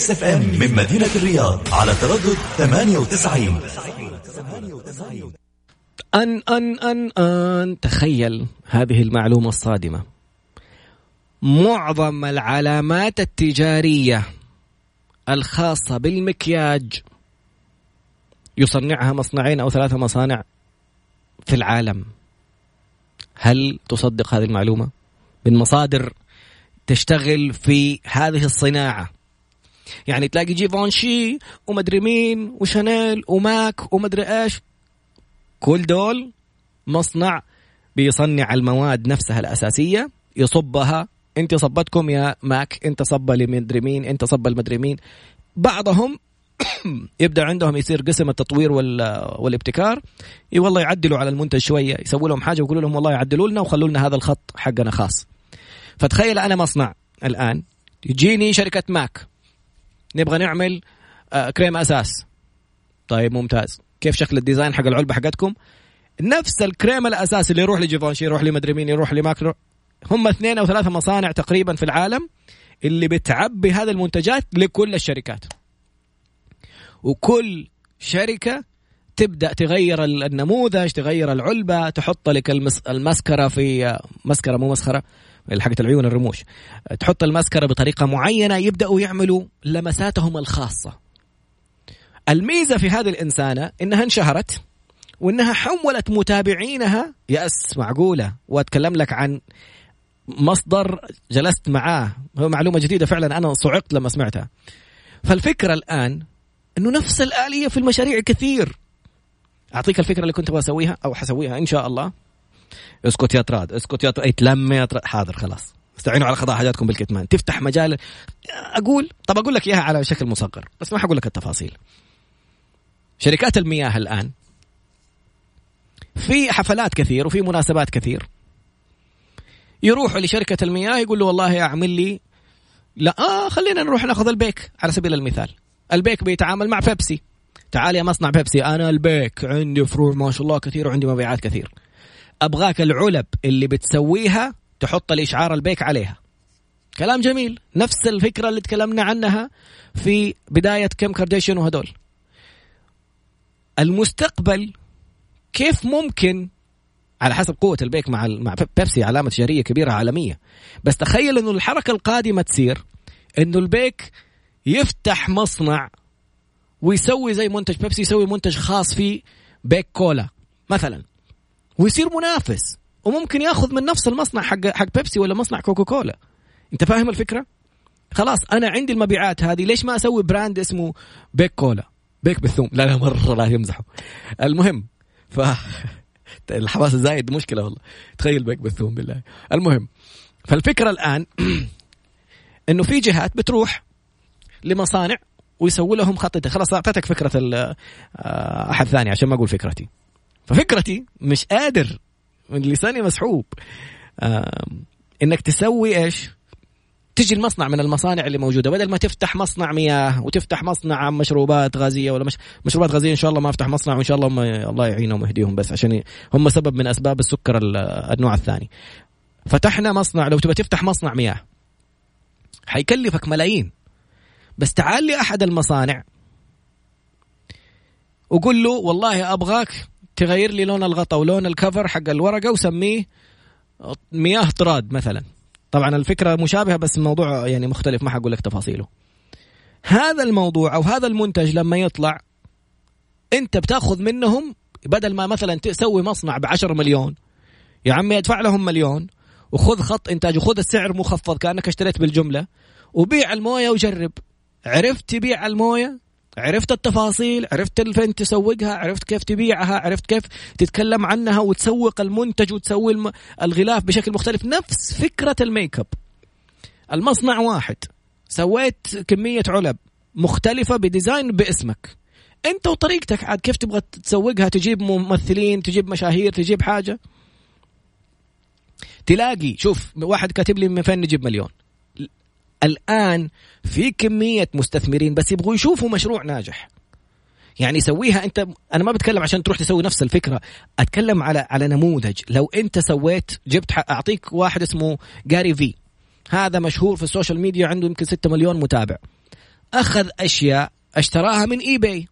[SPEAKER 2] Mix FM من مدينة الرياض على تردد 98
[SPEAKER 1] أن أن أن أن. تخيل هذه المعلومة الصادمة. معظم العلامات التجارية الخاصة بالمكياج يصنعها مصنعين أو ثلاثة مصانع في العالم. هل تصدق هذه المعلومة؟ من مصادر تشتغل في هذه الصناعة. يعني تلاقي جيفونشي ومدري مين وشانيل وماك ومدري إيش. كل دول مصنع بيصنع المواد نفسها الأساسية يصبها. انت صبتكم يا ماك انت صب لمدري مين انت صب المدري مين. بعضهم يبدأ عندهم يصير قسم التطوير والابتكار. والله يعدلوا على المنتج شوية يسووا لهم حاجة ويقولوا لهم والله يعدلوا لنا وخلوا لنا هذا الخط حقنا خاص. فتخيل أنا مصنع الآن يجيني شركة ماك. نبغى نعمل آه، كريم أساس. طيب ممتاز. كيف شكل ال design حق العلبة حقتكم؟ نفس الكريم الأساس اللي يروح لجيفنشي يروح لمدري مين يروح لماكرو. هم اثنين أو ثلاثة مصانع تقريبا في العالم اللي بتعبي هذه المنتجات لكل الشركات. وكل شركة تبدأ تغير النموذج تغير العلبة تحط لك المسكرة في آه، مسكرة مو مسخرة حقت العيون الرموش. تحط المسكرة بطريقة معينة يبدأوا يعملوا لمساتهم الخاصة. الميزة في هذه الإنسانة إنها انشهرت وإنها حولت متابعينها. يأس معقولة. وأتكلم لك عن مصدر جلست معاه. هو معلومة جديدة فعلا أنا صعقت لما سمعتها. فالفكرة الآن إنه نفس الآلية في المشاريع كثير. أعطيك الفكرة اللي كنت أبغى أسويها أو حسويها إن شاء الله. اسكت يا طراد اسكت يا طراد تلم يا طراد حاضر خلاص. استعينوا على قضاء حاجاتكم بالكتمان. تفتح مجال. أقول طب أقول لك إياها على شكل مصغر بس ما حقول لك التفاصيل. شركات المياه الآن في حفلات كثير وفي مناسبات كثير. يروحوا لشركة المياه يقول له والله أعمل لي. لا آه خلينا نروح نأخذ البيك على سبيل المثال. البيك بيتعامل مع بيبسي. تعال يا مصنع بيبسي أنا البيك عندي فروع ما شاء الله كثير وعندي مبيعات كثير. أبغاك العلب اللي بتسويها تحط شعار البيك عليها. كلام جميل. نفس الفكرة اللي تكلمنا عنها في بداية كيم كارداشيان وهدول. المستقبل كيف ممكن على حسب قوة البيك مع مع بيبسي علامة تجارية كبيرة عالمية. بس تخيل إنه الحركة القادمة تصير إنه البيك يفتح مصنع ويسوي زي منتج بيبسي يسوي منتج خاص في بيك كولا مثلا. ويصير منافس. وممكن ياخذ من نفس المصنع حق حق بيبسي ولا مصنع كوكا كولا انت فاهم الفكرة؟ خلاص أنا عندي المبيعات هذه ليش ما أسوي brand اسمه بيك كولا؟ بيك بالثوم لا لا مرة لا يمزحوا المهم ف الحماس الزايد مشكلة والله. تخيل بيك بالثوم بالله. المهم فالفكرة الآن إنه في جهات بتروح لمصانع ويسوي لهم خط خلاص أعطيتك فكرة آه، أحد ثاني عشان ما أقول فكرتي. ففكرتي مش قادر من لساني مسحوب. إنك تسوي إيش؟ تجي المصنع من المصانع اللي موجودة. بدل ما تفتح مصنع مياه وتفتح مصنع مشروبات غازية ولا مش مشروبات غازية إن شاء الله ما أفتح مصنع وإن شاء الله هم الله يعينهم ويهديهم بس عشان هم سبب من أسباب السكر النوع الثاني. فتحنا مصنع لو تبغى تفتح مصنع مياه حيكلفك ملايين. بس تعال لي أحد المصانع وقول له والله أبغاك تغير لي لون الغطاء ولون الكفر حق الورقة وسميه مياه طراد مثلا. طبعا الفكرة مشابهة بس الموضوع يعني مختلف ما حقول لك تفاصيله. هذا الموضوع أو هذا المنتج لما يطلع أنت بتأخذ منهم بدل ما مثلا تسوي مصنع ب 10 مليون يا عمي ادفع لهم مليون وخذ خط إنتاج وخذ السعر مخفض كأنك اشتريت بالجملة وبيع الموية وجرب. عرفت تبيع الموية؟ عرفت التفاصيل عرفت فين تسوقها عرفت كيف تبيعها عرفت كيف تتكلم عنها وتسوق المنتج وتسوي الغلاف بشكل مختلف. نفس فكرة ال make up. المصنع واحد. سويت كمية علب مختلفة ب design باسمك. أنت وطريقتك عاد كيف تبغى تسوقها؟ تجيب ممثلين تجيب مشاهير تجيب حاجة. تلاقي شوف واحد كاتب لي من فين نجيب مليون. الآن في كمية مستثمرين بس يبغوا يشوفوا مشروع ناجح. يعني سويها أنت أنا ما بتكلم عشان تروح تسوي نفس الفكرة أتكلم على على نموذج. لو أنت سويت جبت أعطيك واحد اسمه جاري في هذا مشهور في ال social media عنده يمكن 6 مليون متابع. أخذ أشياء اشتراها من eBay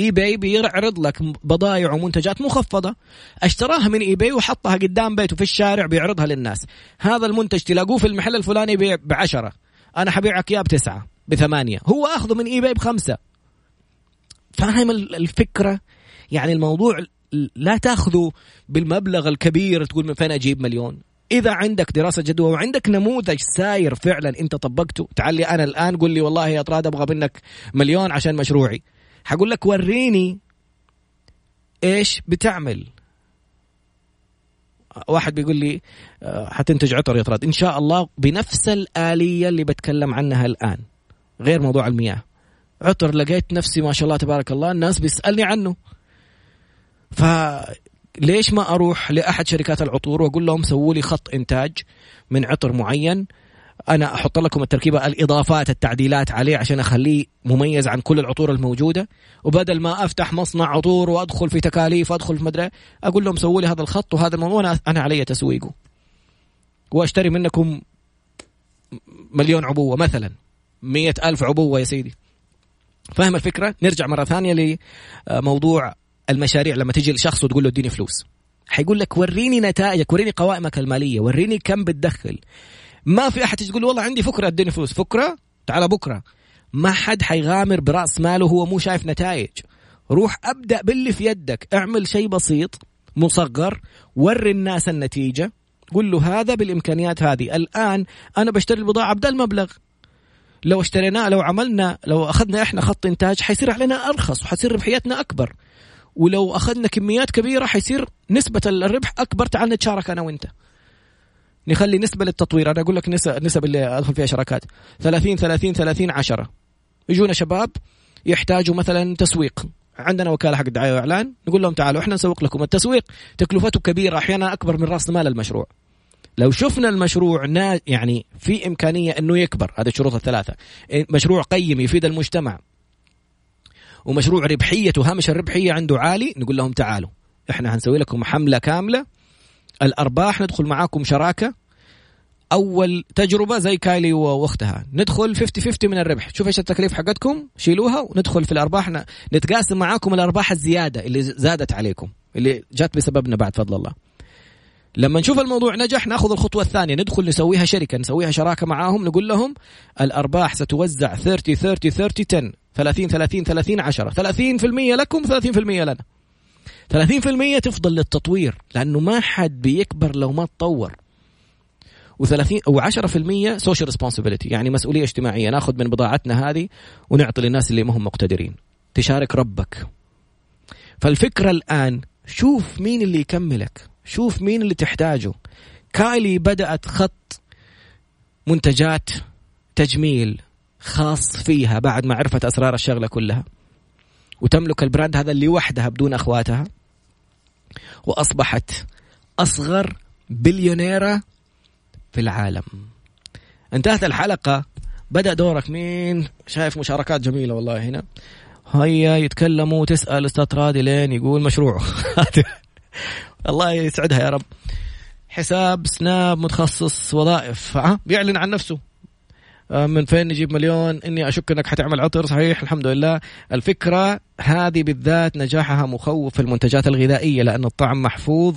[SPEAKER 1] eBay بيعرض لك بضائع ومنتجات مخفضة. اشتراها من eBay وحطها قدام بيته في الشارع بيعرضها للناس. هذا المنتج تلاقوه في المحل الفلاني بعشرة. أنا حبيعك اياه بتسعة بثمانية. هو أخذه من اي باي بخمسة. فاهم الفكرة؟ يعني الموضوع لا تأخذه بالمبلغ الكبير تقول من فين أجيب مليون. إذا عندك دراسة جدوى وعندك نموذج ساير فعلا أنت طبقته تعال لي أنا الآن قول لي والله يا طراد أبغى منك مليون عشان مشروعي. حقول لك وريني إيش بتعمل. واحد بيقول لي آه، حتنتج عطر يا إن شاء الله بنفس الآلية اللي بتكلم عنها الآن. غير موضوع المياه. عطر لقيت نفسي ما شاء الله تبارك الله الناس بيسألني عنه. فليش ما أروح لأحد شركات العطور وأقول لهم سووا لي خط إنتاج من عطر معين؟ أنا أحط لكم التركيبة الإضافات التعديلات عليه عشان أخليه مميز عن كل العطور الموجودة. وبدل ما أفتح مصنع عطور وأدخل في تكاليف وادخل في مدري أقول لهم سووا لي هذا الخط وهذا الموضوع أنا علي تسويقه. وأشتري منكم مليون عبوة مثلا مية ألف عبوة يا سيدي. فاهم الفكرة؟ نرجع مرة ثانية لموضوع المشاريع. لما تجي لشخص وتقول له اديني فلوس حيقول لك وريني نتائجك وريني قوائمك المالية وريني كم بتدخل. ما في أحد تقول والله عندي فكرة أديني فلوس. فكرة؟ تعال بكرة. ما حد حيغامر برأس ماله هو مو شايف نتائج. روح أبدأ باللي في يدك. اعمل شيء بسيط مصغر وري الناس النتيجة. قل له هذا بالإمكانيات هذه. الآن أنا بشتري البضاعة بدا المبلغ لو اشتريناه لو عملنا لو أخذنا إحنا خط إنتاج حيصير علينا أرخص وحتصير ربحيتنا أكبر. ولو أخذنا كميات كبيرة حيصير نسبة الربح أكبر. تعال نتشارك أنا وإنت. نخلي نسبة للتطوير. أنا أقول لك نسب اللي أدخل فيها شراكات. 30 30 30 10 يجونا شباب يحتاجوا مثلا تسويق. عندنا وكالة حق دعاية وإعلان. نقول لهم تعالوا إحنا نسوق لكم التسويق. تكلفته كبيرة أحيانا أكبر من رأس مال المشروع. لو شفنا المشروع نا يعني في إمكانية إنه يكبر هذه الشروط الثلاثة. مشروع قيم يفيد المجتمع. ومشروع ربحيته هامش الربحية عنده عالي نقول لهم تعالوا إحنا هنسوي لكم حملة كاملة الأرباح ندخل معاكم شراكة. أول تجربة زي كايلي وأختها. ندخل 50 50 من الربح. شوف إيش التكاليف حقتكم. شيلوها وندخل في الأرباح. نتقاسم معاكم الأرباح الزيادة اللي زادت عليكم اللي جات بسببنا بعد فضل الله. لما نشوف الموضوع نجح نأخذ الخطوة الثانية. ندخل نسويها شركة نسويها شراكة معاهم. نقول لهم الأرباح ستوزع 30 30 30 10 30 30 30 10 30% لكم 30% لنا. 30% تفضل للتطوير لأنه ما حد بيكبر لو ما تطور. و30 أو 10% social responsibility يعني مسؤولية اجتماعية ناخذ من بضاعتنا هذه ونعطي للناس اللي ما هم مقتدرين. تشارك ربك. فالفكرة الآن شوف مين اللي يكملك شوف مين اللي تحتاجه. كايلي بدأت خط منتجات تجميل خاص فيها بعد ما عرفت أسرار الشغلة كلها. وتملك ال brand هذا لوحدها بدون أخواتها. وأصبحت أصغر بليونيرة في العالم. انتهت الحلقة. بدأ دورك. مين؟ شايف مشاركات جميلة والله هنا. هيا يتكلموا تسأل أستاذ رادي لين يقول مشروعه الله يسعدها يا رب. حساب سناب متخصص وظائف. ها؟ بيعلن عن نفسه. من فين نجيب مليون؟ إني أشك إنك حتعمل عطر. صحيح الحمد لله. الفكرة هذه بالذات نجاحها مخوف في المنتجات الغذائية لأن الطعم محفوظ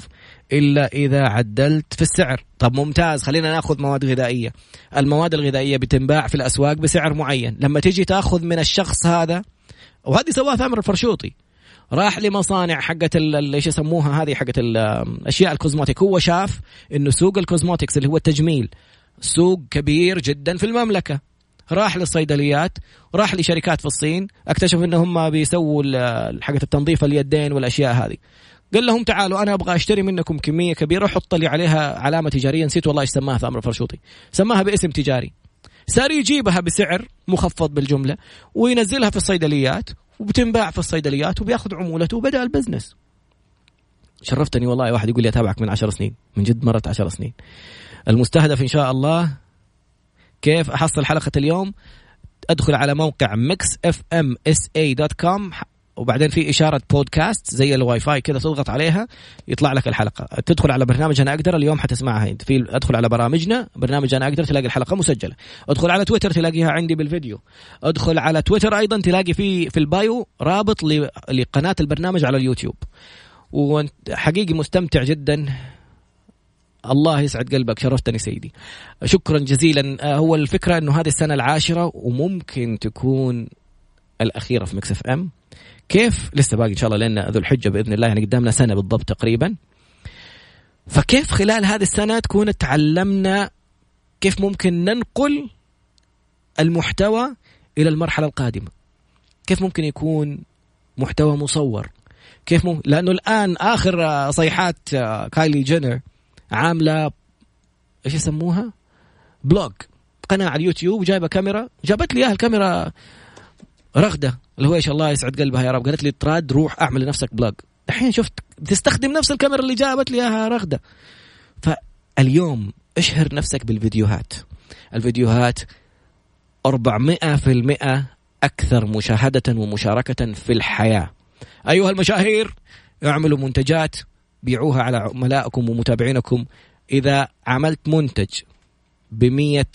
[SPEAKER 1] إلا إذا عدلت في السعر. طب ممتاز خلينا نأخذ مواد غذائية. المواد الغذائية بتنباع في الأسواق بسعر معين. لما تيجي تأخذ من الشخص هذا وهذه سواها ثامر الفرشوطي. راح لمصانع حقت إيش يسموها هذه؟ حقت الاشياء ال cosmetic. هو شاف إنه سوق ال cosmetics اللي هو التجميل سوق كبير جدا في المملكة. راح للصيدليات راح لشركات في الصين اكتشف إنهم بيسووا حقت التنظيف اليدين والأشياء هذه. قال لهم تعالوا أنا أبغى أشتري منكم كمية كبيرة حط لي عليها علامة تجارية. نسيت والله إيش سماها ثامر الفرشوطي سماها باسم تجاري. صار يجيبها بسعر مخفض بالجملة وينزلها في الصيدليات وبتنباع في الصيدليات وبياخذ عمولته وبدأ البزنس. شرفتني والله واحد يقول لي أتابعك من عشر سنين. من جد مرت عشر سنين. المستهدف إن شاء الله. كيف أحصل حلقة اليوم؟ أدخل على موقع Mix FM SA dot com وبعدين في إشارة بودكاست زي الواي فاي كذا تضغط عليها يطلع لك الحلقة. تدخل على برنامج أنا أقدر اليوم حتسمعها في أدخل على برامجنا برنامج أنا أقدر تلاقي الحلقة مسجلة. أدخل على تويتر تلاقيها عندي بالفيديو. أدخل على تويتر أيضا تلاقي في في ال bio رابط لقناة البرنامج على اليوتيوب. وحقيقي مستمتع جدا. الله يسعد قلبك شرفتني سيدي. شكرا جزيلا. آه، هو الفكرة إنه هذه السنة العاشرة وممكن تكون الأخيرة في مكسف ام. كيف؟ لسه باقي إن شاء الله لنا ذو الحجة بإذن الله يعني قدامنا سنة بالضبط تقريبا. فكيف خلال هذه السنة تكون تعلمنا كيف ممكن ننقل المحتوى إلى المرحلة القادمة؟ كيف ممكن يكون محتوى مصور؟ كيف ممكن لأنه الآن آخر صيحات آه، كايلي جينر عاملة إيش يسموها؟ vlog. قناة على اليوتيوب جايبة كاميرا جابت لي إياها الكاميرا رغدة اللي هو إيش الله يسعد قلبها يا رب. قالت لي تراد روح أعمل لنفسك vlog. الحين شفت تستخدم نفس الكاميرا اللي جابت لي إياها رغدة. فاليوم اشهر نفسك بالفيديوهات. الفيديوهات 400% أكثر مشاهدة ومشاركة في الحياة. أيها المشاهير اعملوا منتجات بيعوها على عملائكم ومتابعينكم إذا عملت منتج بمية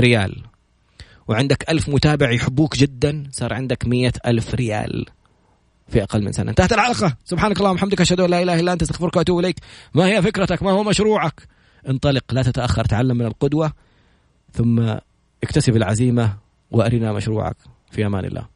[SPEAKER 1] ريال وعندك ألف متابع يحبوك جدا صار عندك مية ألف ريال في أقل من سنة. انتهت الحلقة سبحانك اللهم وبحمدك أشهد أن لا إله إلا أنت أستغفرك وأتوب إليك. ما هي فكرتك؟ ما هو مشروعك؟ انطلق لا تتأخر تعلم من القدوة ثم اكتسب العزيمة وأرنا مشروعك. في أمان الله.